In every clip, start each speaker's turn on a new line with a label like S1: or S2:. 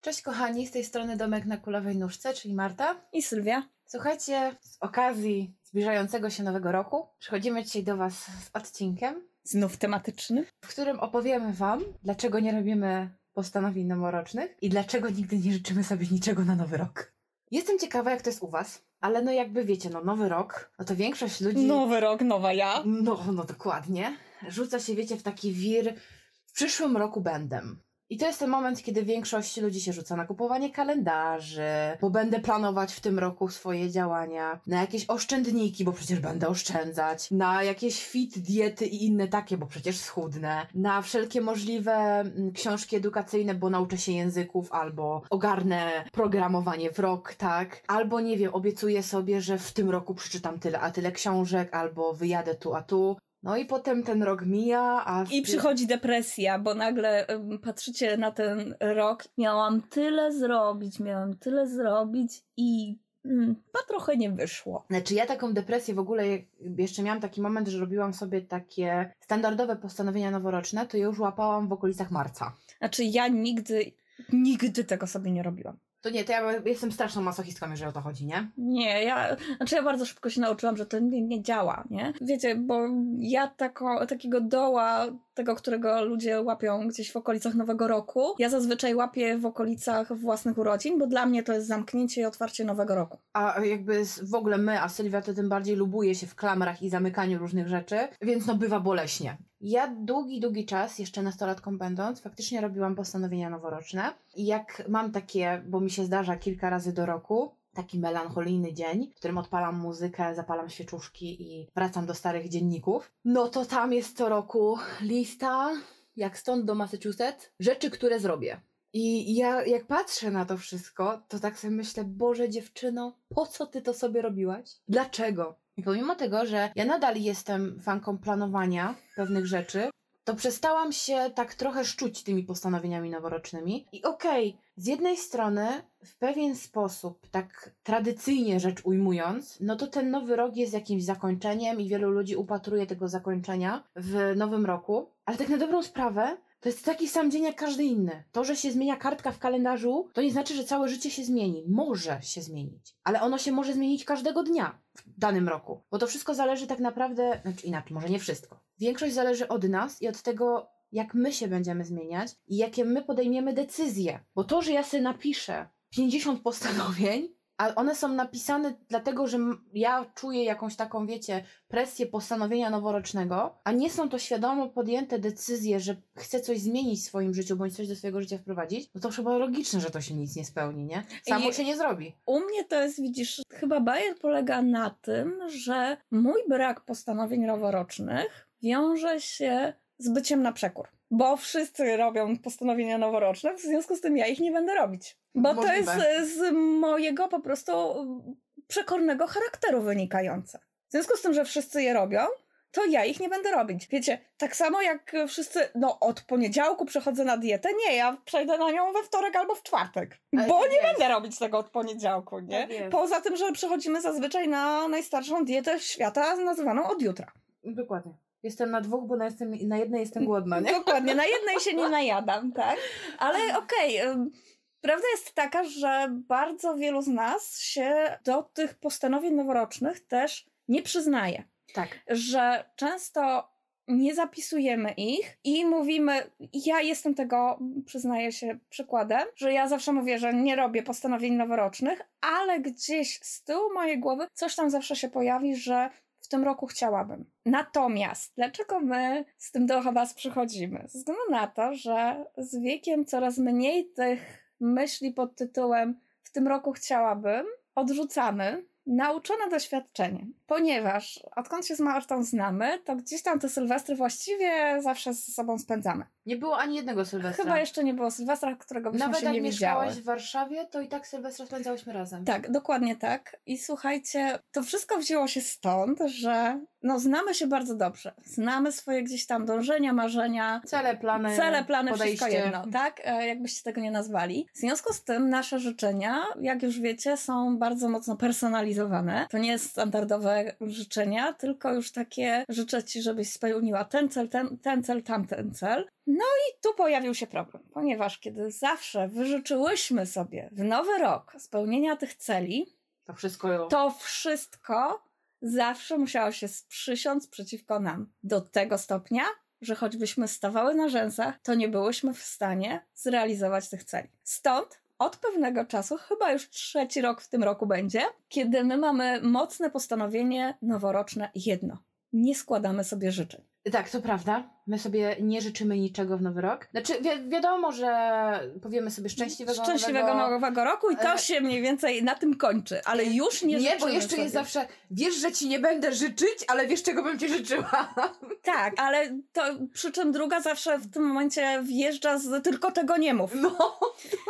S1: Cześć kochani, z tej strony Domek na Kulowej Nóżce, czyli Marta.
S2: I Sylwia.
S1: Słuchajcie, z okazji zbliżającego się nowego roku przychodzimy dzisiaj do Was z odcinkiem,
S2: Znów tematyczny.
S1: w którym opowiemy Wam, dlaczego nie robimy postanowień noworocznych i dlaczego nigdy nie życzymy sobie niczego na nowy rok. Jestem ciekawa, jak to jest u Was, ale no jakby wiecie, no nowy rok, no to większość ludzi...
S2: Nowy rok, nowa ja.
S1: No, no dokładnie. Rzuca się, wiecie, w taki wir. W przyszłym roku będę. I to jest ten moment, kiedy większość ludzi się rzuca na kupowanie kalendarzy, bo będę planować w tym roku swoje działania, na jakieś oszczędniki, bo przecież będę oszczędzać, na jakieś fit, diety i inne takie, bo przecież schudnę, na wszelkie możliwe mm, książki edukacyjne, bo nauczę się języków, albo ogarnę programowanie w rok, tak? Albo nie wiem, obiecuję sobie, że w tym roku przeczytam tyle, a tyle książek, albo wyjadę tu, a tu. No i potem ten rok mija, a... w
S2: I przychodzi depresja, bo nagle patrzycie na ten rok. Miałam tyle zrobić, miałam tyle zrobić i mm, trochę nie wyszło.
S1: Znaczy ja taką depresję w ogóle, jeszcze miałam taki moment, że robiłam sobie takie standardowe postanowienia noworoczne, to je już łapałam w okolicach marca.
S2: Znaczy ja nigdy, nigdy tego sobie nie robiłam.
S1: To nie, to ja jestem straszną masochistką, jeżeli o to chodzi, nie?
S2: Nie, ja, znaczy ja bardzo szybko się nauczyłam, że to nie, nie działa, nie? Wiecie, bo ja tako, takiego doła, tego, którego ludzie łapią gdzieś w okolicach Nowego Roku, ja zazwyczaj łapię w okolicach własnych urodzin, bo dla mnie to jest zamknięcie i otwarcie Nowego Roku.
S1: A jakby w ogóle my, a Sylwia to tym bardziej lubuje się w klamrach i zamykaniu różnych rzeczy, więc no bywa boleśnie. Ja długi, długi czas, jeszcze nastolatką będąc, faktycznie robiłam postanowienia noworoczne. I jak mam takie, bo mi się zdarza kilka razy do roku, taki melancholijny dzień, w którym odpalam muzykę, zapalam świeczuszki i wracam do starych dzienników, no to tam jest co roku lista, jak stąd do Massachusetts, rzeczy, które zrobię. I ja jak patrzę na to wszystko, to tak sobie myślę, Boże dziewczyno, po co ty to sobie robiłaś? Dlaczego? I pomimo tego, że ja nadal jestem fanką planowania pewnych rzeczy, to przestałam się tak trochę szczuć tymi postanowieniami noworocznymi. I okej, z jednej strony, w pewien sposób, tak tradycyjnie rzecz ujmując, no to ten nowy rok jest jakimś zakończeniem i wielu ludzi upatruje tego zakończenia w nowym roku. Ale tak na dobrą sprawę, to jest taki sam dzień jak każdy inny. To, że się zmienia kartka w kalendarzu, to nie znaczy, że całe życie się zmieni. Może się zmienić, ale ono się może zmienić każdego dnia w danym roku. Bo to wszystko zależy tak naprawdę, znaczy inaczej, może nie wszystko. Większość zależy od nas i od tego, jak my się będziemy zmieniać i jakie my podejmiemy decyzje. Bo to, że ja sobie napiszę 50 postanowień, a one są napisane dlatego, że ja czuję jakąś taką, wiecie, presję postanowienia noworocznego, a nie są to świadomo podjęte decyzje, że chcę coś zmienić w swoim życiu, bądź coś do swojego życia wprowadzić, no to chyba logiczne, że to się nic nie spełni, nie? Samo
S2: I-
S1: się nie zrobi.
S2: U mnie to jest, widzisz, chyba bajer polega na tym, że mój brak postanowień noworocznych wiąże się z byciem na przekór. Bo wszyscy robią postanowienia noworoczne, w związku z tym ja ich nie będę robić. Bo to jest
S1: Możliwe.
S2: e, z mojego po prostu e, przekornego charakteru wynikające. W związku z tym, że wszyscy je robią, to ja ich nie będę robić. Wiecie, tak samo jak wszyscy, no od poniedziałku przechodzę na dietę, nie, ja przejdę na nią we wtorek albo w czwartek.
S1: Ale
S2: Bo nie
S1: jest.
S2: będę robić tego od poniedziałku, nie?
S1: Tak.
S2: Poza tym, że przechodzimy zazwyczaj na najstarszą dietę świata nazywaną od jutra.
S1: Dokładnie. Jestem na dwóch, bo na, jestem, na jednej jestem głodna, nie?
S2: Dokładnie, na jednej się nie najadam, tak? Ale okej, ym, prawda jest taka, że bardzo wielu z nas się do tych postanowień noworocznych też nie przyznaje.
S1: Tak.
S2: że często nie zapisujemy ich i mówimy, ja jestem tego, przyznaję się przykładem, że ja zawsze mówię, że nie robię postanowień noworocznych, ale gdzieś z tyłu mojej głowy coś tam zawsze się pojawi, że w tym roku chciałabym. Natomiast, dlaczego my z tym do was przychodzimy? Ze względu na to, że z wiekiem coraz mniej tych myśli pod tytułem w tym roku chciałabym odrzucamy, nauczone doświadczeniem, ponieważ odkąd się z Martą znamy, to gdzieś tam te sylwestry właściwie zawsze ze sobą spędzamy.
S1: Nie było ani jednego Sylwestra.
S2: Chyba jeszcze nie było sylwestra, którego byśmy
S1: Nawet
S2: się
S1: jak
S2: nie
S1: mieszkałaś
S2: widziały.
S1: w Warszawie, to i tak Sylwestra spędzałyśmy razem.
S2: Tak, dokładnie tak. I słuchajcie, to wszystko wzięło się stąd, że no znamy się bardzo dobrze. Znamy swoje gdzieś tam dążenia, marzenia,
S1: Cele, plany,
S2: Cele, plany,
S1: podejście.
S2: wszystko jedno, tak? E, Jakbyście tego nie nazwali. W związku z tym nasze życzenia, jak już wiecie, są bardzo mocno personalizowane. To nie jest standardowe życzenia, tylko już takie życzę ci, żebyś spełniła ten cel, ten, ten cel, tamten cel. I tu pojawił się problem, ponieważ kiedy zawsze wyżyczyłyśmy sobie w nowy rok spełnienia tych celi,
S1: To wszystko
S2: to wszystko zawsze musiało się sprzysiąc przeciwko nam. Do tego stopnia, że choćbyśmy stawały na rzęsach, to nie byłyśmy w stanie zrealizować tych celi. Stąd od pewnego czasu, chyba już trzeci rok w tym roku będzie, kiedy my mamy mocne postanowienie noworoczne jedno. Nie składamy sobie życzeń.
S1: Tak, to prawda. My sobie nie życzymy niczego w nowy rok. Znaczy, wi- wiadomo, że powiemy sobie szczęśliwego,
S2: Szczęśliwego
S1: nowego...
S2: nowego roku i to
S1: e,
S2: się mniej więcej na tym kończy, ale już nie
S1: Nie, bo jeszcze
S2: sobie.
S1: jest zawsze, wiesz, że ci nie będę życzyć, ale wiesz, czego bym ci życzyła.
S2: Tak, ale to przy czym druga zawsze w tym momencie wjeżdża z tylko tego nie mów.
S1: No.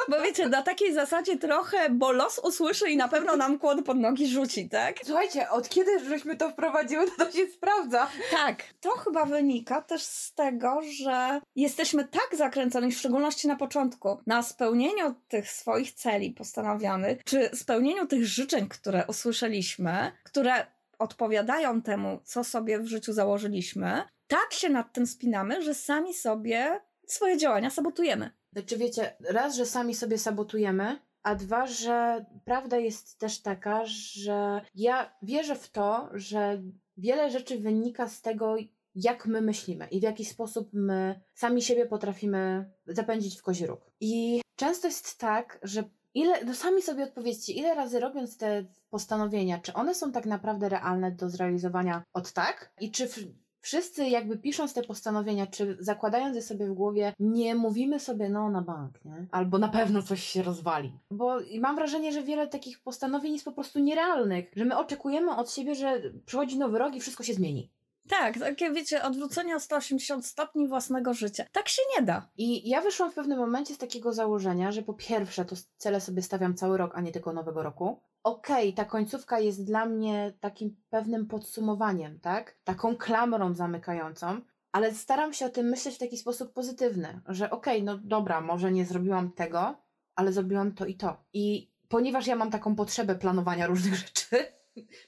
S2: Bo wiecie, na takiej zasadzie trochę, bo los usłyszy i na pewno nam kłody pod nogi rzuci, tak?
S1: Słuchajcie, od kiedy żeśmy to wprowadziły, to to się sprawdza.
S2: Tak. To chyba wynika też z tego, że jesteśmy tak zakręceni, w szczególności na początku, na spełnieniu tych swoich celi postanowionych, czy spełnieniu tych życzeń, które usłyszeliśmy, które odpowiadają temu, co sobie w życiu założyliśmy, tak się nad tym spinamy, że sami sobie swoje działania sabotujemy.
S1: Znaczy wiecie, raz, że sami sobie sabotujemy, a dwa, że prawda jest też taka, że ja wierzę w to, że wiele rzeczy wynika z tego, jak my myślimy i w jaki sposób my sami siebie potrafimy zapędzić w kozi róg. I często jest tak, że ile, no sami sobie odpowiedzcie, ile razy robiąc te postanowienia, czy one są tak naprawdę realne do zrealizowania od tak? I czy w, wszyscy jakby pisząc te postanowienia, czy zakładając je sobie w głowie, nie mówimy sobie no na bank, nie? Albo na pewno coś się rozwali. Bo mam wrażenie, że wiele takich postanowień jest po prostu nierealnych, że my oczekujemy od siebie, że przychodzi nowy rok i wszystko się zmieni.
S2: Tak, takie wiecie, odwrócenie o 180 stopni własnego życia. Tak się nie da.
S1: I ja wyszłam w pewnym momencie z takiego założenia, że po pierwsze to cele sobie stawiam cały rok, a nie tylko nowego roku. Okej, ta końcówka jest dla mnie takim pewnym podsumowaniem, tak? Taką klamrą zamykającą, ale staram się o tym myśleć w taki sposób pozytywny, że okej, no dobra, może nie zrobiłam tego, ale zrobiłam to i to. I ponieważ ja mam taką potrzebę planowania różnych rzeczy,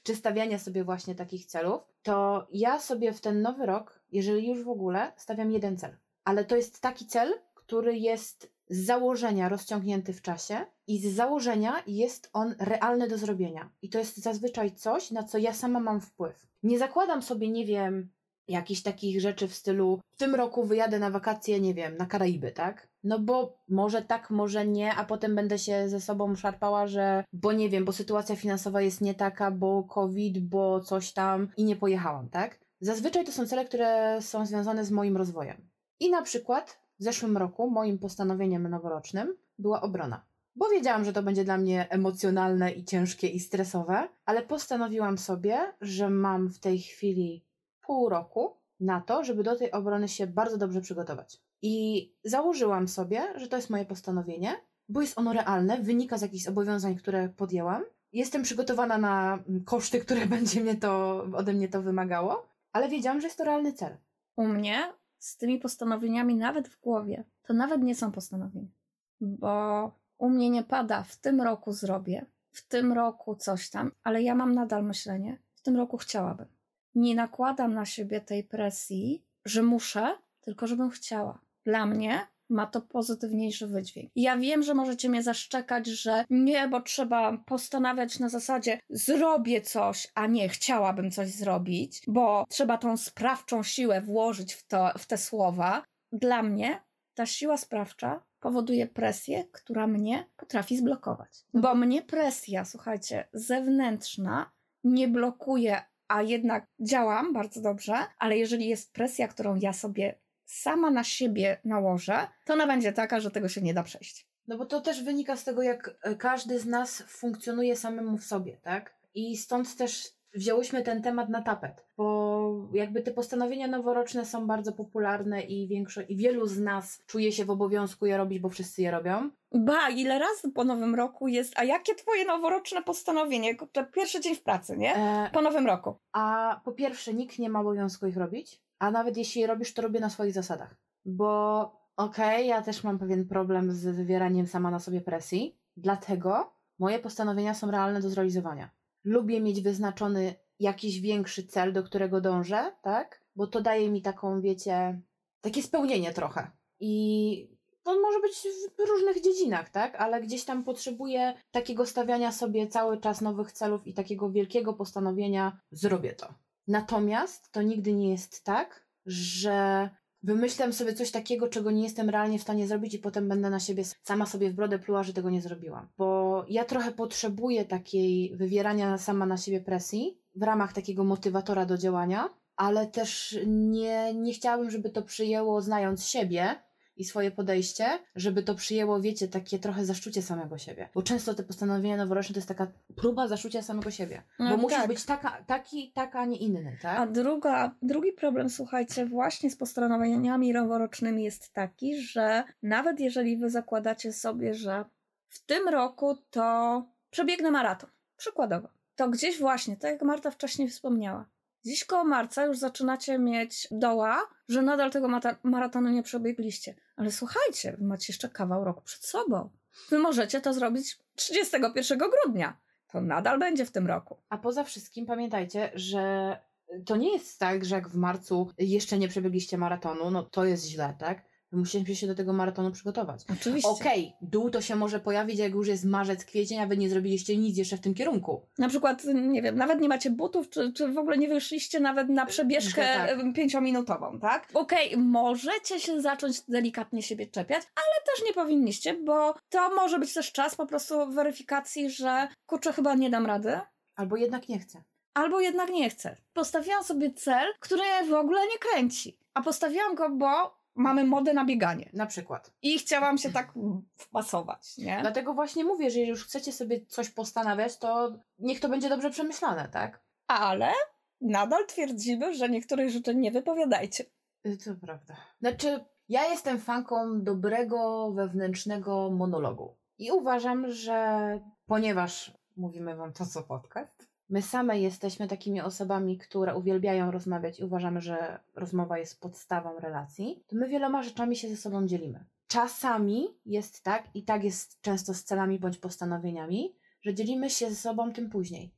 S1: czy stawiania sobie właśnie takich celów, to ja sobie w ten nowy rok, jeżeli już w ogóle, stawiam jeden cel. Ale to jest taki cel, który jest z założenia rozciągnięty w czasie i z założenia jest on realny do zrobienia. I to jest zazwyczaj coś, na co ja sama mam wpływ. Nie zakładam sobie, nie wiem, jakichś takich rzeczy w stylu w tym roku wyjadę na wakacje, nie wiem, na Karaiby, tak? No bo może tak, może nie, a potem będę się ze sobą szarpała, że bo nie wiem, bo sytuacja finansowa jest nie taka, bo COVID, bo coś tam i nie pojechałam, tak? Zazwyczaj to są cele, które są związane z moim rozwojem. I na przykład w zeszłym roku moim postanowieniem noworocznym była obrona. Bo wiedziałam, że to będzie dla mnie emocjonalne i ciężkie i stresowe, ale postanowiłam sobie, że mam w tej chwili pół roku na to, żeby do tej obrony się bardzo dobrze przygotować. I założyłam sobie, że to jest moje postanowienie, bo jest ono realne, wynika z jakichś zobowiązań, które podjęłam. Jestem przygotowana na mm, koszty, które będzie mnie to, ode mnie to wymagało, ale wiedziałam, że jest to realny cel.
S2: U mnie z tymi postanowieniami nawet w głowie, to nawet nie są postanowienia. Bo u mnie nie pada w tym roku zrobię, w tym roku coś tam, ale ja mam nadal myślenie, w tym roku chciałabym. Nie nakładam na siebie tej presji, że muszę, tylko żebym chciała. Dla mnie ma to pozytywniejszy wydźwięk. Ja wiem, że możecie mnie zaszczekać, że nie, bo trzeba postanawiać na zasadzie zrobię coś, a nie chciałabym coś zrobić, bo trzeba tą sprawczą siłę włożyć w, to, w te słowa. Dla mnie ta siła sprawcza powoduje presję, która mnie potrafi zblokować. Bo mnie presja, słuchajcie, zewnętrzna nie blokuje, a jednak działam bardzo dobrze, ale jeżeli jest presja, którą ja sobie sama na siebie nałożę, to ona będzie taka, że tego się nie da przejść.
S1: No bo to też wynika z tego, jak e, każdy z nas funkcjonuje samemu w sobie, tak? I stąd też wzięłyśmy ten temat na tapet, bo jakby te postanowienia noworoczne są bardzo popularne i większość, i wielu z nas czuje się w obowiązku je robić, bo wszyscy je robią.
S2: Ba, ile razy po nowym roku jest, a jakie twoje noworoczne postanowienie? To pierwszy dzień w pracy, nie?
S1: E,
S2: Po nowym roku.
S1: a po pierwsze, nikt nie ma obowiązku ich robić, a nawet jeśli je robisz, to robię na swoich zasadach, bo okej, ja też mam pewien problem z wywieraniem sama na sobie presji, dlatego moje postanowienia są realne do zrealizowania. Lubię mieć wyznaczony jakiś większy cel, do którego dążę, tak? Bo to daje mi taką, wiecie, takie spełnienie trochę. I to może być w różnych dziedzinach, tak? Ale gdzieś tam potrzebuję takiego stawiania sobie cały czas nowych celów i takiego wielkiego postanowienia, zrobię to. Natomiast to nigdy nie jest tak, że wymyślam sobie coś takiego, czego nie jestem realnie w stanie zrobić i potem będę na siebie sama sobie w brodę pluła, że tego nie zrobiłam. Bo ja trochę potrzebuję takiej wywierania sama na siebie presji w ramach takiego motywatora do działania, ale też nie, nie chciałabym, żeby to przyjęło, znając siebie, i swoje podejście, żeby to przyjęło, wiecie, takie trochę zaszczucie samego siebie. Bo często te postanowienia noworoczne to jest taka próba zaszczucia samego siebie.
S2: No
S1: bo musisz
S2: tak.
S1: być taka, taki, taka, a nie inny, tak?
S2: A druga, drugi problem, słuchajcie, właśnie z postanowieniami noworocznymi jest taki, że nawet jeżeli wy zakładacie sobie, że w tym roku to przebiegnę maraton, przykładowo, to gdzieś właśnie, tak jak Marta wcześniej wspomniała, gdzieś koło marca już zaczynacie mieć doła, że nadal tego maratonu nie przebiegliście. Ale słuchajcie, macie jeszcze kawał roku przed sobą. Wy możecie to zrobić 31 grudnia. To nadal będzie w tym roku.
S1: A poza wszystkim pamiętajcie, że to nie jest tak, że jak w marcu jeszcze nie przebiegliście maratonu, no to jest źle, tak? Musicie się do tego maratonu przygotować.
S2: Oczywiście.
S1: Okej, dół to się może pojawić, jak już jest marzec, kwiecień, a wy nie zrobiliście nic jeszcze w tym kierunku.
S2: Na przykład, nie wiem, nawet nie macie butów, czy, czy w ogóle nie wyszliście nawet na przebieżkę
S1: Tak.
S2: pięciominutową, tak? Okej, możecie się zacząć delikatnie siebie czepiać, ale też nie powinniście, bo to może być też czas po prostu weryfikacji, że kurczę, chyba nie dam rady,
S1: Albo jednak nie chcę.
S2: albo jednak nie chcę. Postawiłam sobie cel, który w ogóle nie kręci, a postawiłam go, bo mamy modę na bieganie
S1: Na przykład.
S2: i chciałam się tak wpasować, nie?
S1: Dlatego właśnie mówię, że jeżeli już chcecie sobie coś postanawiać, to niech to będzie dobrze przemyślane, tak?
S2: Ale nadal twierdzimy, że niektórych rzeczy nie wypowiadajcie.
S1: Y, To prawda. Znaczy, ja jestem fanką dobrego wewnętrznego monologu. I uważam, że ponieważ mówimy wam to co podcast, my same jesteśmy takimi osobami, które uwielbiają rozmawiać i uważamy, że rozmowa jest podstawą relacji, to my wieloma rzeczami się ze sobą dzielimy. Czasami jest tak, i tak jest często z celami bądź postanowieniami, że dzielimy się ze sobą tym później.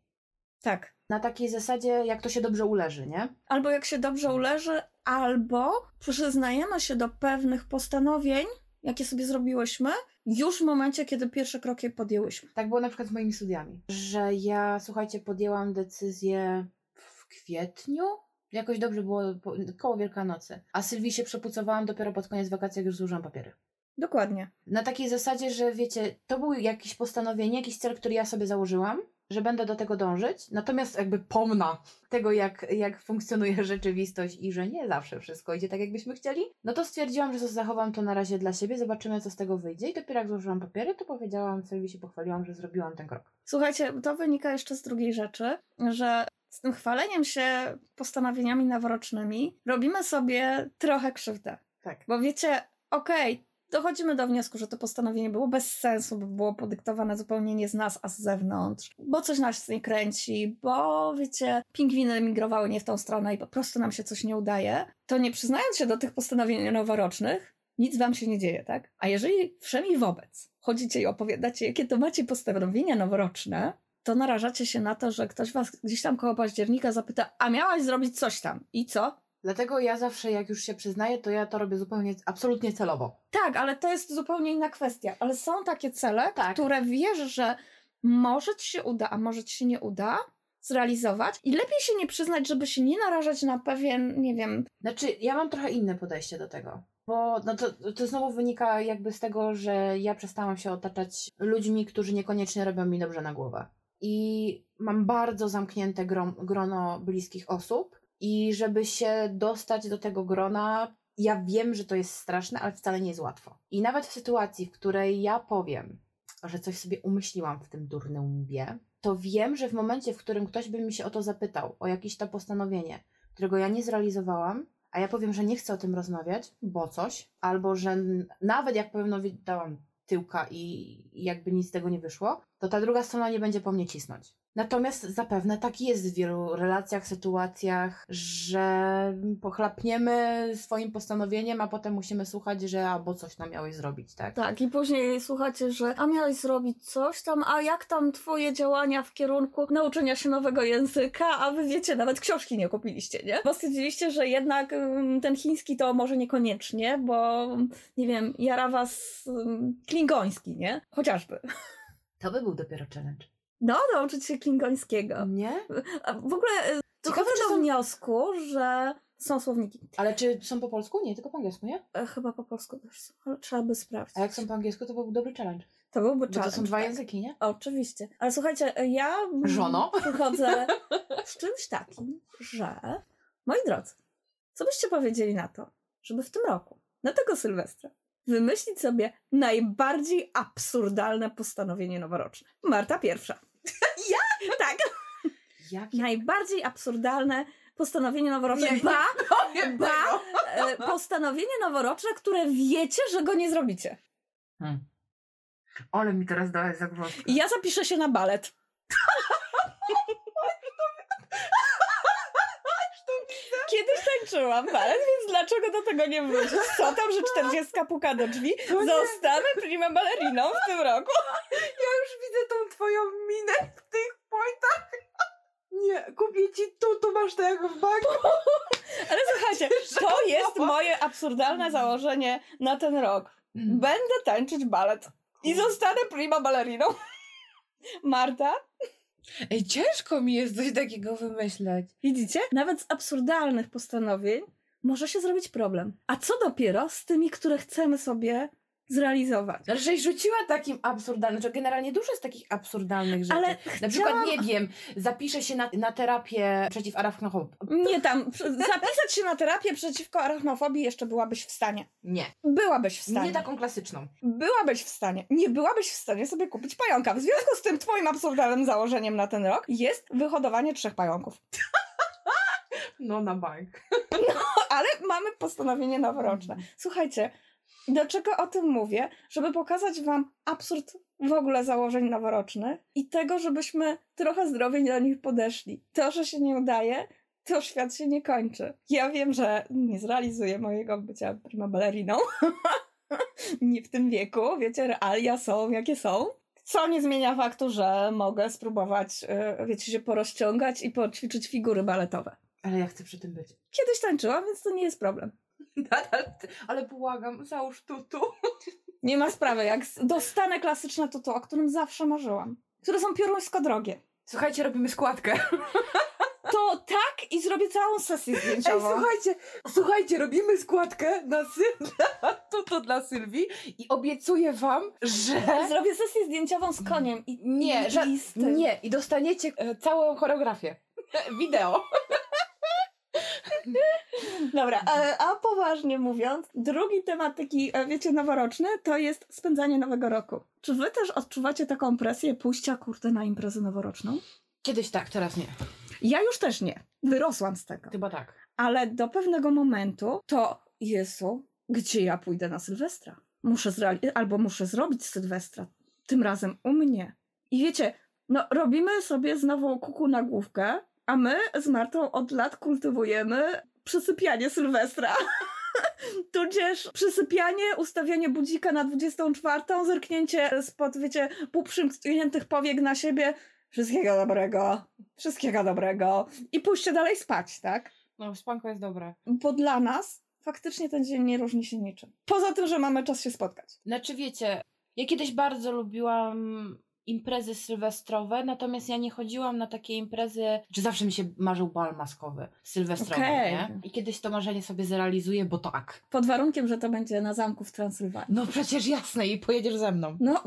S2: Tak.
S1: Na takiej zasadzie, jak to się dobrze uleży, nie?
S2: albo jak się dobrze uleży, albo przyznajemy się do pewnych postanowień, jakie sobie zrobiłyśmy, już w momencie, kiedy pierwsze kroki podjęłyśmy.
S1: Tak było na przykład z moimi studiami, że ja, słuchajcie, podjęłam decyzję w kwietniu. Jakoś dobrze było po, koło Wielkanocy. A Sylwii się przepucowałam dopiero pod koniec wakacji, jak już złożyłam papiery.
S2: Dokładnie.
S1: Na takiej zasadzie, że wiecie, to był jakieś postanowienie, jakiś cel, który ja sobie założyłam, że będę do tego dążyć, natomiast jakby pomna tego, jak, jak funkcjonuje rzeczywistość i że nie zawsze wszystko idzie tak, jakbyśmy chcieli, no to stwierdziłam, że zachowam to na razie dla siebie, zobaczymy, co z tego wyjdzie. I dopiero jak złożyłam papiery, to powiedziałam, Sylwii się pochwaliłam, że zrobiłam ten krok.
S2: Słuchajcie, to wynika jeszcze z drugiej rzeczy, że z tym chwaleniem się postanowieniami noworocznymi robimy sobie trochę krzywdę.
S1: Tak.
S2: Bo wiecie, okej, dochodzimy do wniosku, że to postanowienie było bez sensu, bo było podyktowane zupełnie nie z nas, a z zewnątrz, bo coś nas nie kręci, bo wiecie, pingwiny migrowały nie w tą stronę i po prostu nam się coś nie udaje, to nie przyznając się do tych postanowień noworocznych, nic wam się nie dzieje, tak? A jeżeli wszemi wobec chodzicie i opowiadacie, jakie to macie postanowienia noworoczne, to narażacie się na to, że ktoś was gdzieś tam koło października zapyta, a miałaś zrobić coś tam. I co?
S1: Dlatego ja zawsze, jak już się przyznaję, to ja to robię zupełnie, absolutnie celowo.
S2: Tak, ale to jest zupełnie inna kwestia. Ale są takie cele,
S1: Tak.
S2: które wiesz, że może ci się uda, a może ci się nie uda zrealizować i lepiej się nie przyznać, żeby się nie narażać na pewien, nie wiem,
S1: Znaczy, ja mam trochę inne podejście do tego. Bo no to, to znowu wynika jakby z tego, że ja przestałam się otaczać ludźmi, którzy niekoniecznie robią mi dobrze na głowę. I mam bardzo zamknięte grono bliskich osób. I żeby się dostać do tego grona, ja wiem, że to jest straszne, ale wcale nie jest łatwo. I nawet w sytuacji, w której ja powiem, że coś sobie umyśliłam w tym durnym łbie, to wiem, że w momencie, w którym ktoś by mi się o to zapytał, o jakieś to postanowienie, którego ja nie zrealizowałam, a ja powiem, że nie chcę o tym rozmawiać, bo coś, albo że nawet jak powiem, no dałam tyłka i jakby nic z tego nie wyszło, to ta druga strona nie będzie po mnie cisnąć. Natomiast zapewne tak jest w wielu relacjach, sytuacjach, że pochlapniemy swoim postanowieniem, a potem musimy słuchać, że albo coś nam miałeś zrobić, tak?
S2: Tak, i później słuchacie, że a miałeś zrobić coś tam, a jak tam twoje działania w kierunku nauczenia się nowego języka, a wy wiecie, nawet książki nie kupiliście, nie? Bo stwierdziliście, że jednak ym, ten chiński to może niekoniecznie, bo nie wiem, jara was ym, klingoński, nie? Chociażby.
S1: To by był dopiero challenge.
S2: No, nauczyć się klingońskiego.
S1: Nie?
S2: W ogóle y, dochodzę
S1: czy
S2: do
S1: są-
S2: wniosku, że są słowniki.
S1: Ale czy są po polsku? Nie, tylko po angielsku, nie?
S2: E, Chyba po polsku też są, ale trzeba by sprawdzić.
S1: A jak są po angielsku, to byłby dobry challenge.
S2: To byłby
S1: Bo to
S2: challenge,
S1: są dwa
S2: tak.
S1: języki, nie?
S2: Oczywiście. Ale słuchajcie, ja mm,
S1: Żono?
S2: przychodzę z czymś takim, że moi drodzy, co byście powiedzieli na to, żeby w tym roku, na tego Sylwestra, wymyślić sobie najbardziej absurdalne postanowienie noworoczne? Marta pierwsza. ja? Tak.
S1: Jakie?
S2: Najbardziej absurdalne postanowienie noworoczne.
S1: Nie, nie
S2: ba,
S1: powiem
S2: ba,
S1: tego.
S2: e, postanowienie noworoczne, które wiecie, że go nie zrobicie.
S1: Hmm. Ale mi teraz dałeś zagwozdkę.
S2: Ja zapiszę się na balet. Tańczyłam balet, więc dlaczego do tego nie wrócić? Co tam, że czterdziestka puka do drzwi?
S1: To nie.
S2: Zostanę prima balleriną w tym roku.
S1: Ja już widzę tą twoją minę w tych pointach. Nie, kupię ci tu, tu masz tego w banku.
S2: Ale słuchajcie, to jest moje absurdalne założenie na ten rok. Będę tańczyć balet i zostanę prima balleriną. Marta?
S1: Ej, ciężko mi jest coś takiego wymyśleć.
S2: Widzicie? Nawet z absurdalnych postanowień może się zrobić problem. A co dopiero z tymi, które chcemy sobie zrealizować?
S1: Żeś rzuciła takim absurdalnym, że generalnie dużo jest takich absurdalnych rzeczy.
S2: Ale
S1: Na przykład,
S2: chciałam-
S1: nie wiem, zapiszę się na, na terapię przeciw arachnofobii.
S2: Nie tam, zapisać się na terapię przeciwko arachnofobii jeszcze byłabyś w stanie.
S1: Nie,
S2: Byłabyś w stanie.
S1: nie taką klasyczną.
S2: Byłabyś w stanie. Nie byłabyś w stanie sobie kupić pająka. W związku z tym twoim absurdalnym założeniem na ten rok jest wyhodowanie trzech pająków.
S1: No na bank.
S2: Ale mamy postanowienie noworoczne. Słuchajcie, do czego o tym mówię? Żeby pokazać wam absurd w ogóle założeń noworocznych i tego, żebyśmy trochę zdrowiej do nich podeszli. To, że się nie udaje, to świat się nie kończy. Ja wiem, że nie zrealizuję mojego bycia prima balleriną. nie w tym wieku. Wiecie, realia są jakie są. Co nie zmienia faktu, że mogę spróbować, yy, wiecie, się porozciągać i poćwiczyć figury baletowe.
S1: Ale ja chcę przy tym być.
S2: Kiedyś tańczyłam, więc to nie jest problem.
S1: Nadal, ale błagam, załóż tutu.
S2: Nie ma sprawy, jak dostanę klasyczne tutu, o którym zawsze marzyłam, które są pioruńsko drogie,
S1: Słuchajcie, robimy składkę.
S2: to tak i zrobię całą sesję
S1: Ej,
S2: zdjęciową.
S1: słuchajcie, słuchajcie, robimy składkę na Syl- tutu dla Sylwii i obiecuję wam, że...
S2: Zrobię sesję zdjęciową z koniem i
S1: Nie,
S2: i,
S1: że-
S2: i.
S1: Nie, i dostaniecie e, całą choreografię. Wideo.
S2: Dobra, a, a poważnie mówiąc, drugi temat taki, e, wiecie, noworoczny, to jest spędzanie nowego roku. Czy wy też odczuwacie taką presję pójścia, kurde, na imprezę noworoczną?
S1: Kiedyś tak, teraz nie.
S2: Ja już też nie. Wyrosłam z tego.
S1: Chyba tak.
S2: Ale do pewnego momentu to, Jezu, gdzie ja pójdę na Sylwestra? Muszę zreali- albo muszę zrobić Sylwestra. Tym razem u mnie. I wiecie, no robimy sobie znowu kuku na główkę, a my z Martą od lat kultywujemy przysypianie Sylwestra. Tudzież przysypianie, ustawianie budzika na 24, zerknięcie spod, wiecie, półprzymkniętych powiek na siebie. Wszystkiego dobrego, wszystkiego dobrego. I pójście dalej spać, tak?
S1: No, spanko jest dobre.
S2: Bo dla nas faktycznie ten dzień nie różni się niczym. Poza tym, że mamy czas się spotkać.
S1: Znaczy wiecie, ja kiedyś bardzo lubiłam imprezy sylwestrowe, natomiast ja nie chodziłam na takie imprezy, czy zawsze mi się marzył bal maskowy, sylwestrowy,
S2: Okej.
S1: nie? I kiedyś to marzenie sobie zrealizuję, bo tak.
S2: Pod warunkiem, że to będzie na zamku w Transylwanii.
S1: No przecież jasne i pojedziesz ze mną.
S2: No,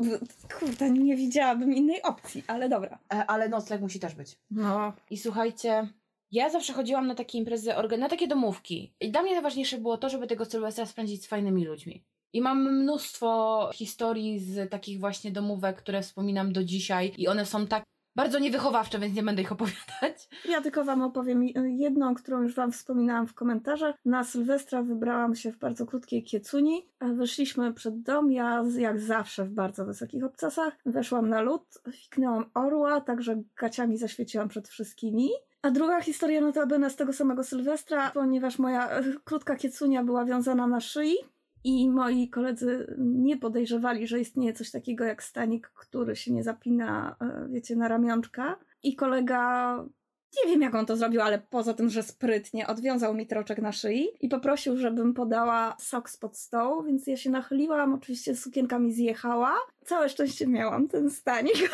S2: kurde, nie widziałabym innej opcji, ale dobra.
S1: E, ale nocleg musi też być.
S2: No.
S1: I słuchajcie, ja zawsze chodziłam na takie imprezy, na takie domówki. I dla mnie najważniejsze było to, żeby tego Sylwestra spędzić z fajnymi ludźmi. I mam mnóstwo historii z takich właśnie domówek, które wspominam do dzisiaj i one są tak bardzo niewychowawcze, więc nie będę ich opowiadać.
S2: Ja tylko Wam opowiem jedną, którą już Wam wspominałam w komentarzach. Na Sylwestra wybrałam się w bardzo krótkiej kiecuni. Wyszliśmy przed dom, ja jak zawsze w bardzo wysokich obcasach. Weszłam na lód, fiknęłam orła, także gaciami zaświeciłam przed wszystkimi. A druga historia notabene z tego samego Sylwestra, ponieważ moja e, krótka kiecunia była wiązana na szyi i moi koledzy nie podejrzewali, że istnieje coś takiego jak stanik, który się nie zapina, e, wiecie, na ramionczka. I kolega nie wiem, jak on to zrobił, ale poza tym, że sprytnie odwiązał mi troczek na szyi i poprosił, żebym podała sok spod stołu, więc ja się nachyliłam, oczywiście sukienka mi zjechała. Całe szczęście miałam ten stanik.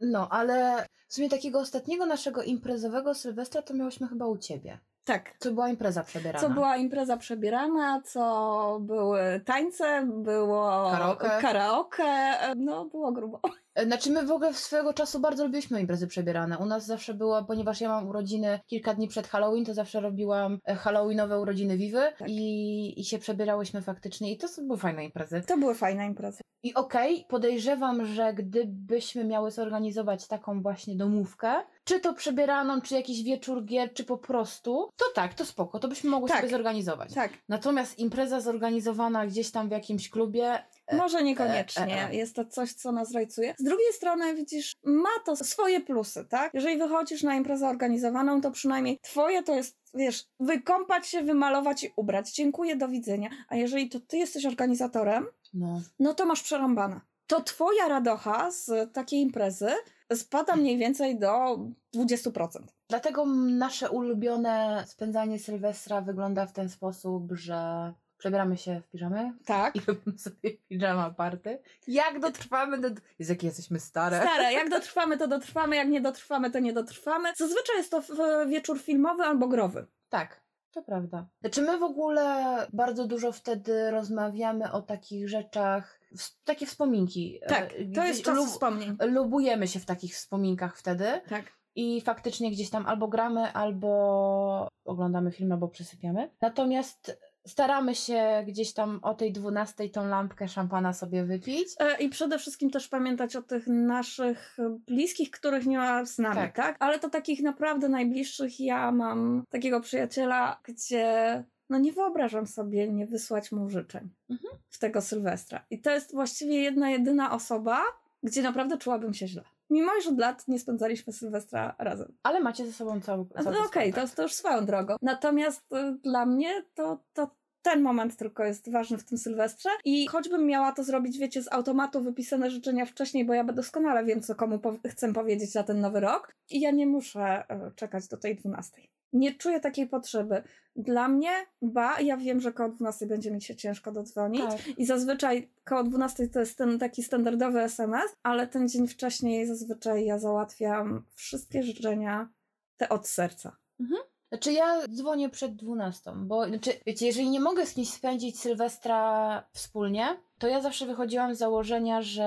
S1: No, ale w sumie takiego ostatniego naszego imprezowego Sylwestra to miałyśmy chyba u ciebie.
S2: Tak.
S1: Co była impreza przebierana.
S2: Co była impreza przebierana, co były tańce, było
S1: karaoke.
S2: karaoke, no było grubo.
S1: Znaczy my w ogóle swojego czasu bardzo lubiliśmy imprezy przebierane. U nas zawsze było, ponieważ ja mam urodziny kilka dni przed Halloween, to zawsze robiłam e, Halloweenowe urodziny Vivy tak. i, i się przebierałyśmy faktycznie i to były fajne imprezy.
S2: To były fajne imprezy.
S1: I okej, okay, podejrzewam, że gdybyśmy miały zorganizować taką właśnie domówkę, czy to przebieraną, czy jakiś wieczór gier, czy po prostu, to tak, to spoko, to byśmy mogły tak. sobie zorganizować.
S2: Tak.
S1: Natomiast impreza zorganizowana gdzieś tam w jakimś klubie,
S2: Może niekoniecznie. E, e, Jest to coś, co nas rajcuje. Z drugiej strony, widzisz, ma to swoje plusy, tak? Jeżeli wychodzisz na imprezę organizowaną, to przynajmniej twoje to jest, wiesz, wykąpać się, wymalować i ubrać. Dziękuję, do widzenia. A jeżeli to ty jesteś organizatorem,
S1: no,
S2: no to masz przerąbane. To twoja radocha z takiej imprezy spada mniej więcej do 20%.
S1: Dlatego nasze ulubione spędzanie Sylwestra wygląda w ten sposób, że Przebieramy się w piżamy.
S2: Tak.
S1: I robimy sobie piżama party. Jak dotrwamy do... Jest jakie jesteśmy stare.
S2: Stare. Jak dotrwamy, to dotrwamy. Jak nie dotrwamy, to nie dotrwamy. Zazwyczaj jest to wieczór filmowy albo growy.
S1: Tak. To prawda. Znaczy my w ogóle bardzo dużo wtedy rozmawiamy o takich rzeczach, takie wspominki.
S2: Tak, to jest czas wspomnień.
S1: Lubujemy się w takich wspominkach wtedy.
S2: Tak.
S1: I faktycznie gdzieś tam albo gramy, albo oglądamy film, albo przysypiamy. Natomiast staramy się gdzieś tam o tej dwunastej tą lampkę szampana sobie wypić.
S2: E, I przede wszystkim też pamiętać o tych naszych bliskich, których nie ma z nami, tak? tak? Ale to takich naprawdę najbliższych. Ja mam takiego przyjaciela, gdzie no nie wyobrażam sobie nie wysłać mu życzeń mhm. w tego Sylwestra. I to jest właściwie jedna, jedyna osoba, gdzie naprawdę czułabym się źle. Mimo, że od lat nie spędzaliśmy Sylwestra razem.
S1: Ale macie ze sobą cały, cały
S2: No okej, okay, to, to już swoją drogą. Natomiast y, dla mnie to, to ten moment tylko jest ważny w tym Sylwestrze i choćbym miała to zrobić, wiecie, z automatu wypisane życzenia wcześniej, bo ja doskonale wiem, co komu po chcę powiedzieć na ten nowy rok i ja nie muszę y, czekać do tej 12. Nie czuję takiej potrzeby. Dla mnie, ba, ja wiem, że koło 12 będzie mi się ciężko dodzwonić tak. i zazwyczaj koło 12 to jest ten taki standardowy SMS, ale ten dzień wcześniej zazwyczaj ja załatwiam wszystkie życzenia te od serca.
S1: Mhm. Znaczy ja dzwonię przed 12, bo znaczy, wiecie, jeżeli nie mogę z kimś spędzić Sylwestra wspólnie, to ja zawsze wychodziłam z założenia, że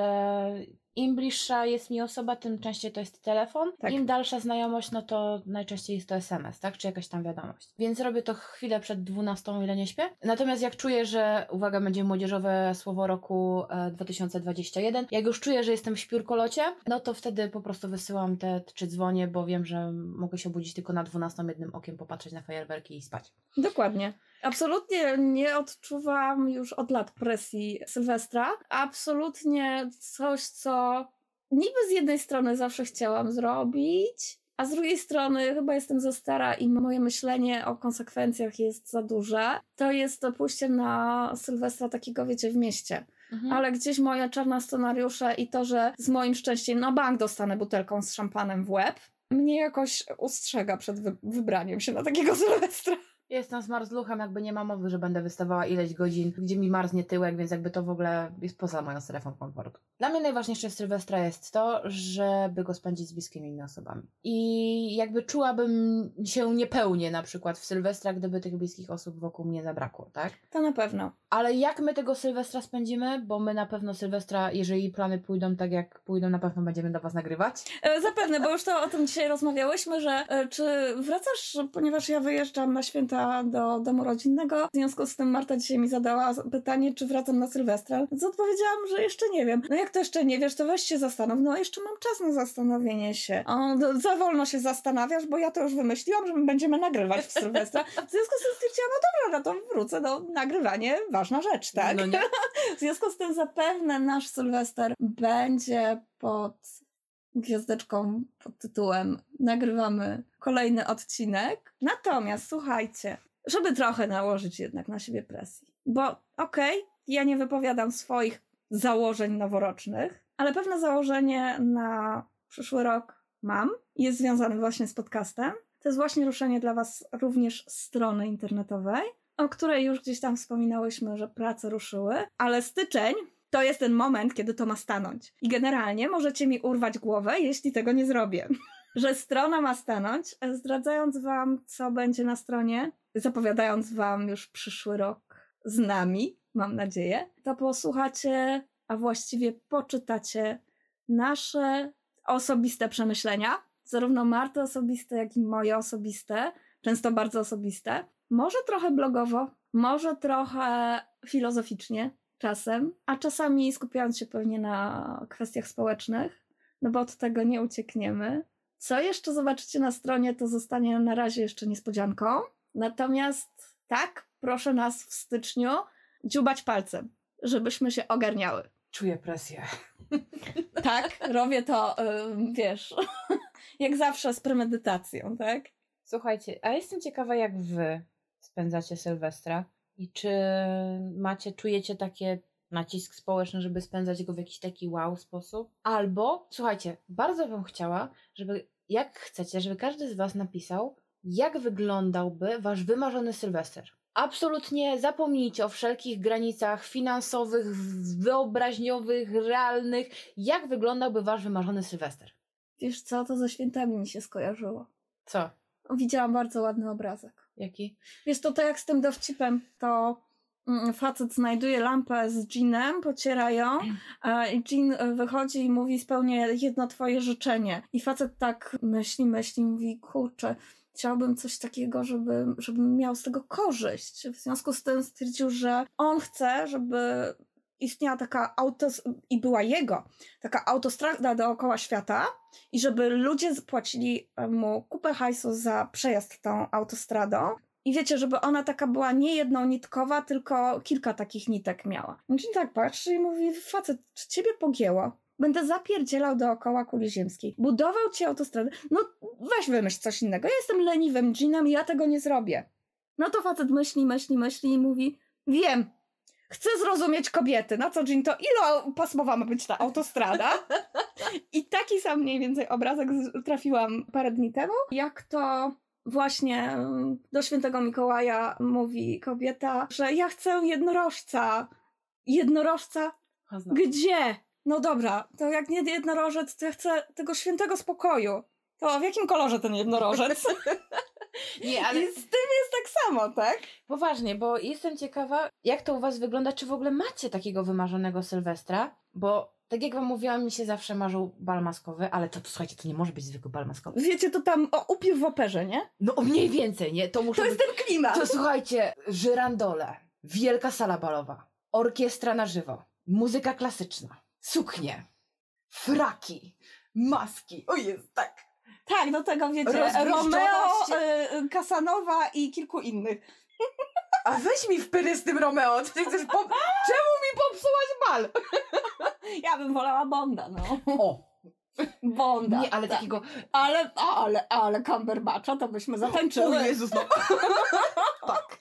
S1: im bliższa jest mi osoba, tym częściej to jest telefon. Tak. Im dalsza znajomość, no to najczęściej jest to SMS, tak? Czy jakaś tam wiadomość. Więc robię to chwilę przed 12, ile nie śpię. Natomiast jak czuję, że, uwaga, będzie młodzieżowe słowo roku e, 2021, jak już czuję, że jestem w śpiórkolocie, no to wtedy po prostu wysyłam te, czy dzwonię, bo wiem, że mogę się obudzić tylko na 12 jednym okiem, popatrzeć na fajerwerki i spać.
S2: Dokładnie. Absolutnie nie odczuwam już od lat presji Sylwestra. Absolutnie coś, co niby z jednej strony zawsze chciałam zrobić, a z drugiej strony chyba jestem za stara i moje myślenie o konsekwencjach jest za duże. To jest to pójście na Sylwestra takiego, wiecie, w mieście. Mhm. Ale gdzieś moje czarne scenariusze i to, że z moim szczęściem na bank dostanę butelką z szampanem w łeb, mnie jakoś ustrzega przed wy wybraniem się na takiego Sylwestra.
S1: Jestem zmarzluchem, jakby nie ma mowy, że będę wystawała ileś godzin, gdzie mi marznie tyłek, więc jakby to w ogóle jest poza moją strefą komfortu. Dla mnie najważniejsze z Sylwestra jest to, żeby go spędzić z bliskimi mi osobami. I jakby czułabym się niepełnie na przykład w Sylwestra, gdyby tych bliskich osób wokół mnie zabrakło, tak?
S2: To na pewno.
S1: Ale jak my tego Sylwestra spędzimy? Bo my na pewno Sylwestra, jeżeli plany pójdą tak jak pójdą, na pewno będziemy do Was nagrywać.
S2: E, zapewne, bo już to o tym dzisiaj rozmawiałyśmy, że e, czy wracasz, ponieważ ja wyjeżdżam na święta do domu rodzinnego. W związku z tym Marta dzisiaj mi zadała pytanie, czy wracam na Sylwestra. Więc odpowiedziałam, że jeszcze nie wiem. No jak to jeszcze nie wiesz, to weź się zastanów. No jeszcze mam czas na zastanowienie się. O, za wolno się zastanawiasz, bo ja to już wymyśliłam, że my będziemy nagrywać w Sylwestra. W związku z tym stwierdziłam, no dobra, no to wrócę, no nagrywanie, ważna rzecz, tak?
S1: No?
S2: W związku z tym zapewne nasz Sylwester będzie pod gwiazdeczką pod tytułem Nagrywamy kolejny odcinek. Natomiast słuchajcie, żeby trochę nałożyć jednak na siebie presji, bo okej, ja nie wypowiadam swoich założeń noworocznych, ale pewne założenie na przyszły rok mam jest związane właśnie z podcastem. To jest właśnie ruszenie dla Was również strony internetowej, o której już gdzieś tam wspominałyśmy, że prace ruszyły, ale styczeń to jest ten moment, kiedy to ma stanąć. I generalnie możecie mi urwać głowę, jeśli tego nie zrobię. Że strona ma stanąć, zdradzając wam, co będzie na stronie, zapowiadając wam już przyszły rok z nami, mam nadzieję, to posłuchacie, a właściwie poczytacie nasze osobiste przemyślenia, zarówno Marty osobiste, jak i moje osobiste, często bardzo osobiste. Może trochę blogowo, może trochę filozoficznie, czasem, a czasami skupiając się pewnie na kwestiach społecznych, no bo od tego nie uciekniemy. Co jeszcze zobaczycie na stronie, to zostanie na razie jeszcze niespodzianką. Natomiast tak, proszę nas w styczniu dziubać palcem, żebyśmy się ogarniały.
S1: Czuję presję.
S2: Tak, robię to, wiesz, jak zawsze z premedytacją, tak?
S1: Słuchajcie, a jestem ciekawa, jak wy spędzacie Sylwestra i czy macie, czujecie takie nacisk społeczny, żeby spędzać go w jakiś taki wow sposób? Albo, słuchajcie, bardzo bym chciała, żeby, jak chcecie, żeby każdy z was napisał, jak wyglądałby wasz wymarzony Sylwester. Absolutnie zapomnijcie o wszelkich granicach finansowych, wyobraźniowych, realnych. Jak wyglądałby wasz wymarzony Sylwester?
S2: Wiesz co, to ze świętami mi się skojarzyło.
S1: Co?
S2: Widziałam bardzo ładny obrazek.
S1: Jaki?
S2: Wiesz, to tak jak z tym dowcipem, to mm, facet znajduje lampę z dżinem, pociera ją i dżin wychodzi i mówi spełnię jedno twoje życzenie. I facet tak myśli, myśli, mówi kurczę, chciałbym coś takiego, żeby, żebym miał z tego korzyść. W związku z tym stwierdził, że on chce, żeby istniała taka auto i była jego, taka autostrada dookoła świata i żeby ludzie płacili mu kupę hajsu za przejazd tą autostradą. I wiecie, żeby ona taka była nie jednonitkowa, tylko kilka takich nitek miała. Dzień tak patrzy i mówi, facet, czy ciebie pogięło? Będę zapierdzielał dookoła kuli ziemskiej. Budował ci autostradę. No weź wymyśl coś innego. Ja jestem leniwym dżinem i ja tego nie zrobię. No to facet myśli, myśli, myśli i mówi, wiem, chcę zrozumieć kobiety. Na co Jean to ilopasmowa ma być ta autostrada? I taki sam mniej więcej obrazek trafiłam parę dni temu. Jak to właśnie mm, do świętego Mikołaja mówi kobieta, że ja chcę jednorożca. Jednorożca? Gdzie? No dobra, to jak nie jednorożec, to ja chcę tego świętego spokoju. To w jakim kolorze ten jednorożec?
S1: Nie,
S2: Ale z tym jest tak samo, tak?
S1: Poważnie, bo jestem ciekawa, jak to u Was wygląda, czy w ogóle macie takiego wymarzonego Sylwestra, bo tak jak Wam mówiłam, mi się zawsze marzył bal maskowy, ale to, to słuchajcie, to nie może być zwykły bal maskowy.
S2: Wiecie, to tam o, upiór w operze, nie?
S1: No o mniej więcej, nie? To muszę
S2: To jest ten klimat.
S1: To słuchajcie, żyrandole, wielka sala balowa, orkiestra na żywo, muzyka klasyczna, suknie, fraki, maski, o jest, tak.
S2: Tak, do tego wiecie. Romeo, y, Casanowa i kilku innych.
S1: A weź mi w pyry z tym Romeo, ty chcesz po... Czemu mi popsułaś bal?
S2: Ja bym wolała Bonda, no.
S1: O,
S2: Bonda.
S1: nie, ale
S2: tak.
S1: takiego...
S2: Ale, ale, ale Cumberbatcha to byśmy
S1: O
S2: zatańczyły.
S1: Jezus, no. tak.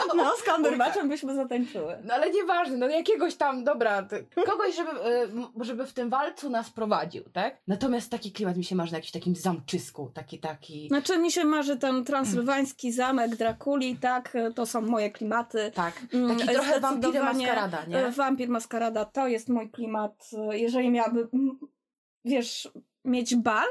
S2: No, z Cumberbatchem byśmy zatańczyły.
S1: No ale nieważne, no jakiegoś tam, dobra, kogoś, żeby, m- żeby w tym walcu nas prowadził, tak? Natomiast taki klimat mi się marzy na jakimś takim zamczysku, taki, taki...
S2: Znaczy mi się marzy ten transylwański zamek Drakuli, tak, to są moje klimaty.
S1: Tak,
S2: Mm,
S1: taki trochę
S2: zdecydowanie,
S1: maskarada,
S2: E,
S1: nie?
S2: Wampir Maskarada to jest mój klimat. E, Jeżeli miałby, mm, wiesz, mieć bal,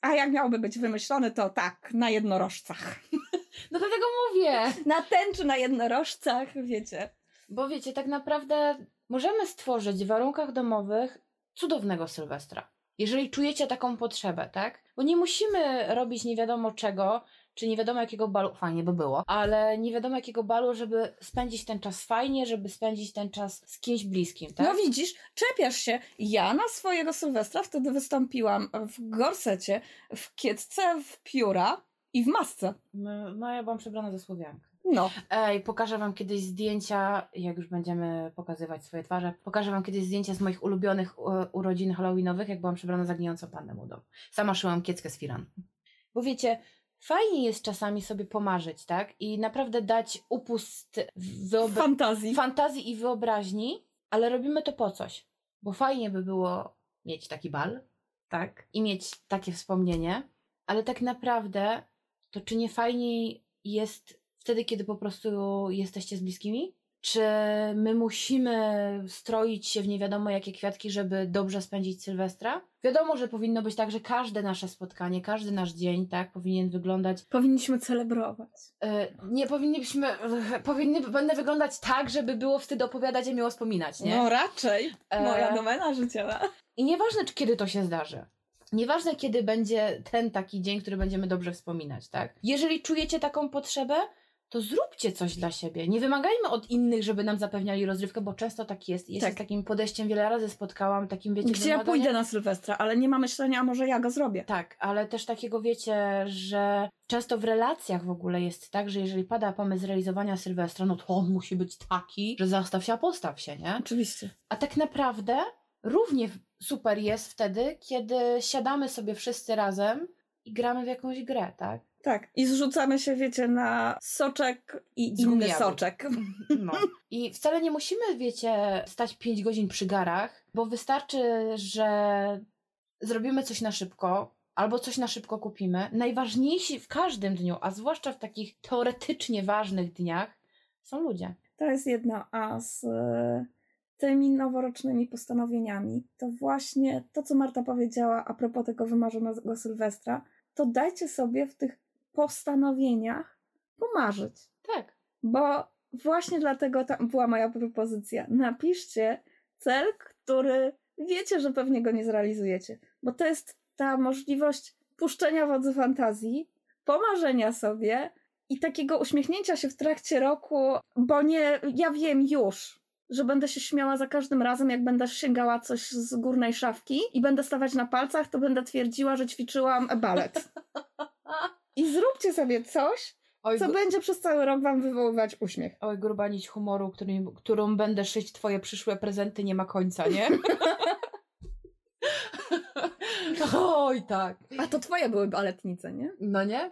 S2: a jak miałby być wymyślony, to tak, na jednorożcach.
S1: No dlatego mówię.
S2: Na tęczy na jednorożcach, wiecie.
S1: Bo wiecie, tak naprawdę możemy stworzyć w warunkach domowych cudownego Sylwestra. Jeżeli czujecie taką potrzebę, tak? Bo nie musimy robić nie wiadomo czego, czy nie wiadomo jakiego balu, fajnie by było, ale nie wiadomo jakiego balu, żeby spędzić ten czas fajnie, żeby spędzić ten czas z kimś bliskim, tak?
S2: No widzisz, czepiasz się. Ja na swojego Sylwestra wtedy wystąpiłam w gorsecie, w kiecce, w pióra i w masce.
S1: No, no ja byłam przebrana za Słowiankę.
S2: No.
S1: Ej, pokażę wam kiedyś zdjęcia, jak już będziemy pokazywać swoje twarze, pokażę wam kiedyś zdjęcia z moich ulubionych e, urodzin halloweenowych, jak byłam przebrana za gnijącą pannę młodą. Sama szyłam kieckę z firan. Bo wiecie, fajnie jest czasami sobie pomarzyć, tak? I naprawdę dać upust wyobra-
S2: Fantazji.
S1: fantazji i wyobraźni, ale robimy to po coś. Bo fajnie by było mieć taki bal, tak? I mieć takie wspomnienie, ale tak naprawdę to czy nie fajniej jest wtedy, kiedy po prostu jesteście z bliskimi? Czy my musimy stroić się w nie wiadomo jakie kwiatki, żeby dobrze spędzić Sylwestra? Wiadomo, że powinno być tak, że każde nasze spotkanie, każdy nasz dzień, tak, powinien wyglądać
S2: Powinniśmy celebrować.
S1: E, nie powinniśmy, powinny, będę wyglądać tak, żeby było wtedy opowiadać i miło wspominać, nie?
S2: No raczej.
S1: E,
S2: Moja domena życiowa.
S1: I nieważne, czy kiedy to się zdarzy. Nieważne, kiedy będzie ten taki dzień, który będziemy dobrze wspominać, tak? Jeżeli czujecie taką potrzebę, to zróbcie coś dla siebie. Nie wymagajmy od innych, żeby nam zapewniali rozrywkę, bo często tak jest. Ja się
S2: Tak.
S1: z takim podejściem wiele razy spotkałam, takim wiecie...
S2: Gdzie ja pójdę na Sylwestra, ale nie ma myślenia, a może ja go zrobię.
S1: Tak, ale też takiego wiecie, że często w relacjach w ogóle jest tak, że jeżeli pada pomysł zrealizowania Sylwestra, no to on musi być taki, że zastaw się, a postaw się, nie?
S2: Oczywiście.
S1: A tak naprawdę równie super jest wtedy, kiedy siadamy sobie wszyscy razem i gramy w jakąś grę, tak?
S2: Tak. I zrzucamy się, wiecie, na soczek i inny soczek.
S1: No. I wcale nie musimy, wiecie, stać 5 godzin przy garach, bo wystarczy, że zrobimy coś na szybko, albo coś na szybko kupimy. Najważniejsi w każdym dniu, a zwłaszcza w takich teoretycznie ważnych dniach, są ludzie.
S2: To jest jedno, a z tymi noworocznymi postanowieniami, to właśnie to, co Marta powiedziała a propos tego wymarzonego Sylwestra, to dajcie sobie w tych postanowieniach pomarzyć.
S1: Tak.
S2: Bo właśnie dlatego tam była moja propozycja. Napiszcie cel, który wiecie, że pewnie go nie zrealizujecie. Bo to jest ta możliwość puszczenia wodzy fantazji, pomarzenia sobie i takiego uśmiechnięcia się w trakcie roku, bo nie, ja wiem już, że będę się śmiała za każdym razem, jak będę sięgała coś z górnej szafki i będę stawać na palcach, to będę twierdziła, że ćwiczyłam balet. I zróbcie sobie coś,
S1: Oj,
S2: co będzie przez cały rok wam wywoływać uśmiech.
S1: oj gruba nić humoru, którym, którą będę szyć twoje przyszłe prezenty, nie ma końca, nie? Oj, tak.
S2: A to twoje były baletnice, nie?
S1: No nie?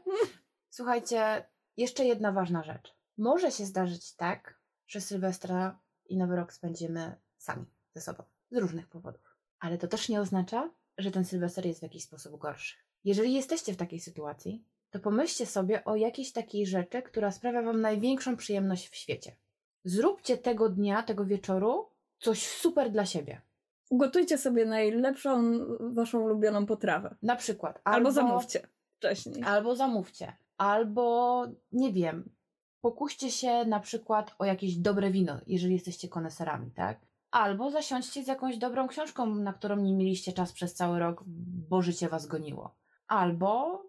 S1: Słuchajcie, jeszcze jedna ważna rzecz. Może się zdarzyć tak, że Sylwestra i Nowy Rok spędzimy sami ze sobą. Z różnych powodów. Ale to też nie oznacza, że ten Sylwester jest w jakiś sposób gorszy. Jeżeli jesteście w takiej sytuacji, to pomyślcie sobie o jakiejś takiej rzeczy, która sprawia Wam największą przyjemność w świecie. Zróbcie tego dnia, tego wieczoru coś super dla siebie.
S2: Ugotujcie sobie najlepszą waszą ulubioną potrawę.
S1: Na przykład.
S2: Albo, zamówcie wcześniej.
S1: Albo zamówcie. Albo, nie wiem, pokuście się na przykład o jakieś dobre wino, jeżeli jesteście koneserami, tak? Albo zasiądźcie z jakąś dobrą książką, na którą nie mieliście czas przez cały rok, bo życie was goniło. Albo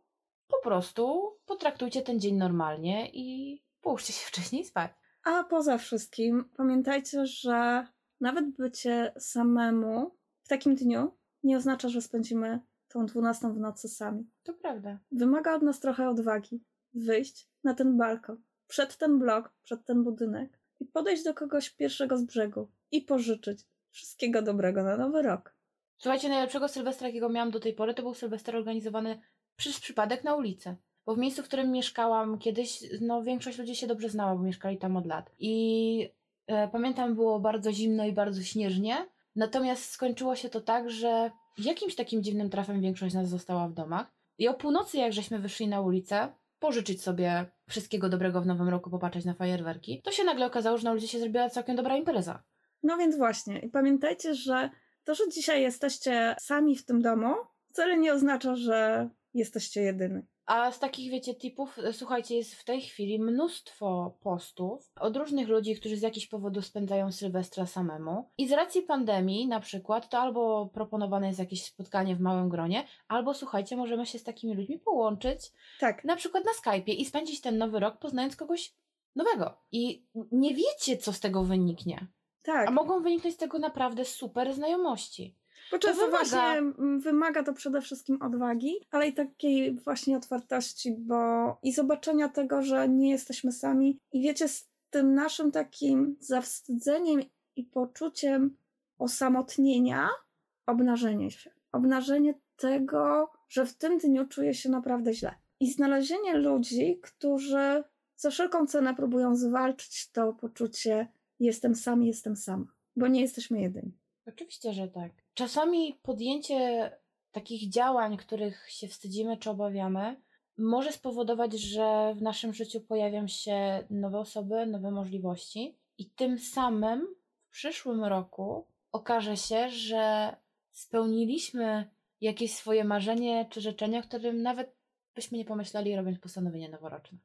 S1: po prostu potraktujcie ten dzień normalnie i połóżcie się wcześniej spać.
S2: A poza wszystkim pamiętajcie, że nawet bycie samemu w takim dniu nie oznacza, że spędzimy tą dwunastą w nocy sami.
S1: To prawda.
S2: Wymaga od nas trochę odwagi wyjść na ten balkon, przed ten blok, przed ten budynek i podejść do kogoś pierwszego z brzegu i pożyczyć wszystkiego dobrego na nowy rok.
S1: Słuchajcie, najlepszego Sylwestra, jakiego miałam do tej pory, to był Sylwester organizowany przez przypadek na ulicy. Bo w miejscu, w którym mieszkałam kiedyś, no większość ludzi się dobrze znała, bo mieszkali tam od lat. I e, pamiętam, było bardzo zimno i bardzo śnieżnie. Natomiast skończyło się to tak, że jakimś takim dziwnym trafem większość z nas została w domach. I o północy, jak żeśmy wyszli na ulicę, pożyczyć sobie wszystkiego dobrego w nowym roku, popatrzeć na fajerwerki, to się nagle okazało, że na ulicy się zrobiła całkiem dobra impreza.
S2: No więc właśnie, i pamiętajcie, że to, że dzisiaj jesteście sami w tym domu, wcale nie oznacza, że jesteście jedyni.
S1: A z takich, wiecie, tipów, e, słuchajcie, jest w tej chwili mnóstwo postów od różnych ludzi, którzy z jakichś powodów spędzają Sylwestra samemu. I z racji pandemii, na przykład, to albo proponowane jest jakieś spotkanie w małym gronie, albo słuchajcie, możemy się z takimi ludźmi połączyć,
S2: Tak.
S1: na przykład na Skype'ie i spędzić ten nowy rok poznając kogoś nowego. I nie wiecie, co z tego wyniknie.
S2: Tak.
S1: A mogą wyniknąć z tego naprawdę super znajomości.
S2: Po
S1: To wymaga-
S2: właśnie mm, wymaga to przede wszystkim odwagi, ale i takiej właśnie otwartości, bo i zobaczenia tego, że nie jesteśmy sami. I wiecie, z tym naszym takim zawstydzeniem i poczuciem osamotnienia, obnażenie się. Obnażenie tego, że w tym dniu czuję się naprawdę źle. I znalezienie ludzi, którzy za wszelką cenę próbują zwalczyć to poczucie jestem sam, jestem sama, bo nie jesteśmy jedyni.
S1: Oczywiście, że tak. Czasami podjęcie takich działań, których się wstydzimy czy obawiamy, może spowodować, że w naszym życiu pojawią się nowe osoby, nowe możliwości, i tym samym w przyszłym roku okaże się, że spełniliśmy jakieś swoje marzenie czy życzenie, o którym nawet byśmy nie pomyśleli, robiąc postanowienie noworoczne.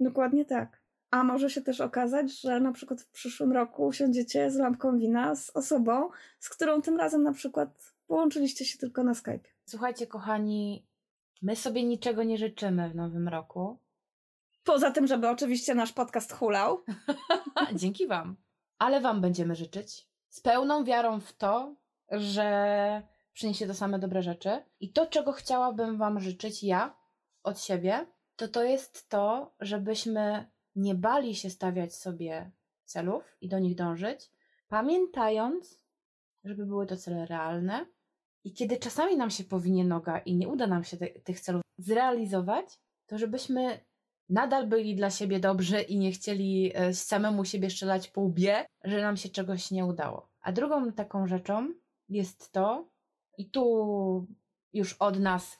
S2: Dokładnie tak. A może się też okazać, że na przykład w przyszłym roku usiądziecie z lampką wina z osobą, z którą tym razem na przykład połączyliście się tylko na Skype.
S1: Słuchajcie, kochani, my sobie niczego nie życzymy w nowym roku.
S2: Poza tym, żeby oczywiście nasz podcast hulał.
S1: Dzięki Wam. Ale Wam będziemy życzyć z pełną wiarą w to, że przyniesie to same dobre rzeczy. I to, czego chciałabym Wam życzyć ja od siebie, to to jest to, żebyśmy nie bali się stawiać sobie celów i do nich dążyć, pamiętając, żeby były to cele realne. I kiedy czasami nam się powinie noga i nie uda nam się te, tych celów zrealizować, to żebyśmy nadal byli dla siebie dobrzy i nie chcieli e, samemu siebie strzelać po łbie, że nam się czegoś nie udało. A drugą taką rzeczą jest to, i tu już od nas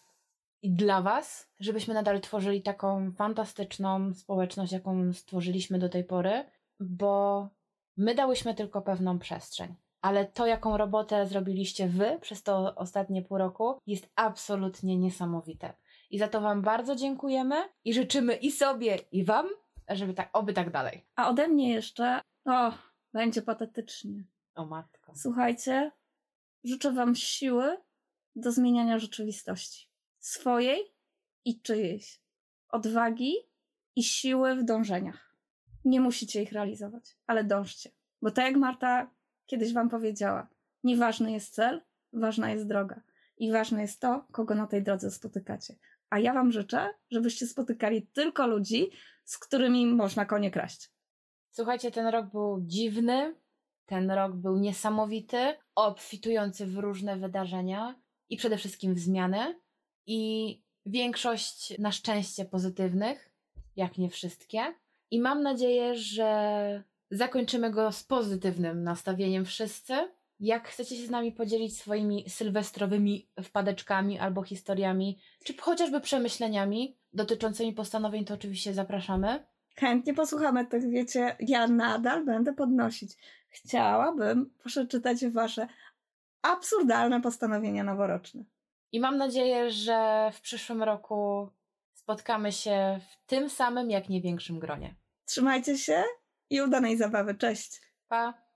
S1: i dla Was, żebyśmy nadal tworzyli taką fantastyczną społeczność, jaką stworzyliśmy do tej pory, bo my dałyśmy tylko pewną przestrzeń. Ale to, jaką robotę zrobiliście Wy przez to ostatnie pół roku, jest absolutnie niesamowite. I za to Wam bardzo dziękujemy i życzymy i sobie, i Wam, żeby tak, oby tak dalej.
S2: A ode mnie jeszcze, o, będzie patetycznie.
S1: O matko.
S2: Słuchajcie, życzę Wam siły do zmieniania rzeczywistości. Swojej i czyjejś. Odwagi i siły w dążeniach. Nie musicie ich realizować, ale dążcie. Bo tak jak Marta kiedyś Wam powiedziała, nieważny jest cel, ważna jest droga. I ważne jest to, kogo na tej drodze spotykacie. A ja Wam życzę, żebyście spotykali tylko ludzi, z którymi można konie kraść.
S1: Słuchajcie, ten rok był dziwny, ten rok był niesamowity, obfitujący w różne wydarzenia i przede wszystkim w zmiany. I większość na szczęście pozytywnych, jak nie wszystkie. I mam nadzieję, że zakończymy go z pozytywnym nastawieniem wszyscy. Jak chcecie się z nami podzielić swoimi sylwestrowymi wpadeczkami albo historiami, czy chociażby przemyśleniami dotyczącymi postanowień, to oczywiście zapraszamy.
S2: Chętnie posłuchamy tych, wiecie, ja nadal będę podnosić. Chciałabym przeczytać wasze absurdalne postanowienia noworoczne.
S1: I mam nadzieję, że w przyszłym roku spotkamy się w tym samym, jak nie większym gronie.
S2: Trzymajcie się i udanej zabawy. Cześć!
S1: Pa!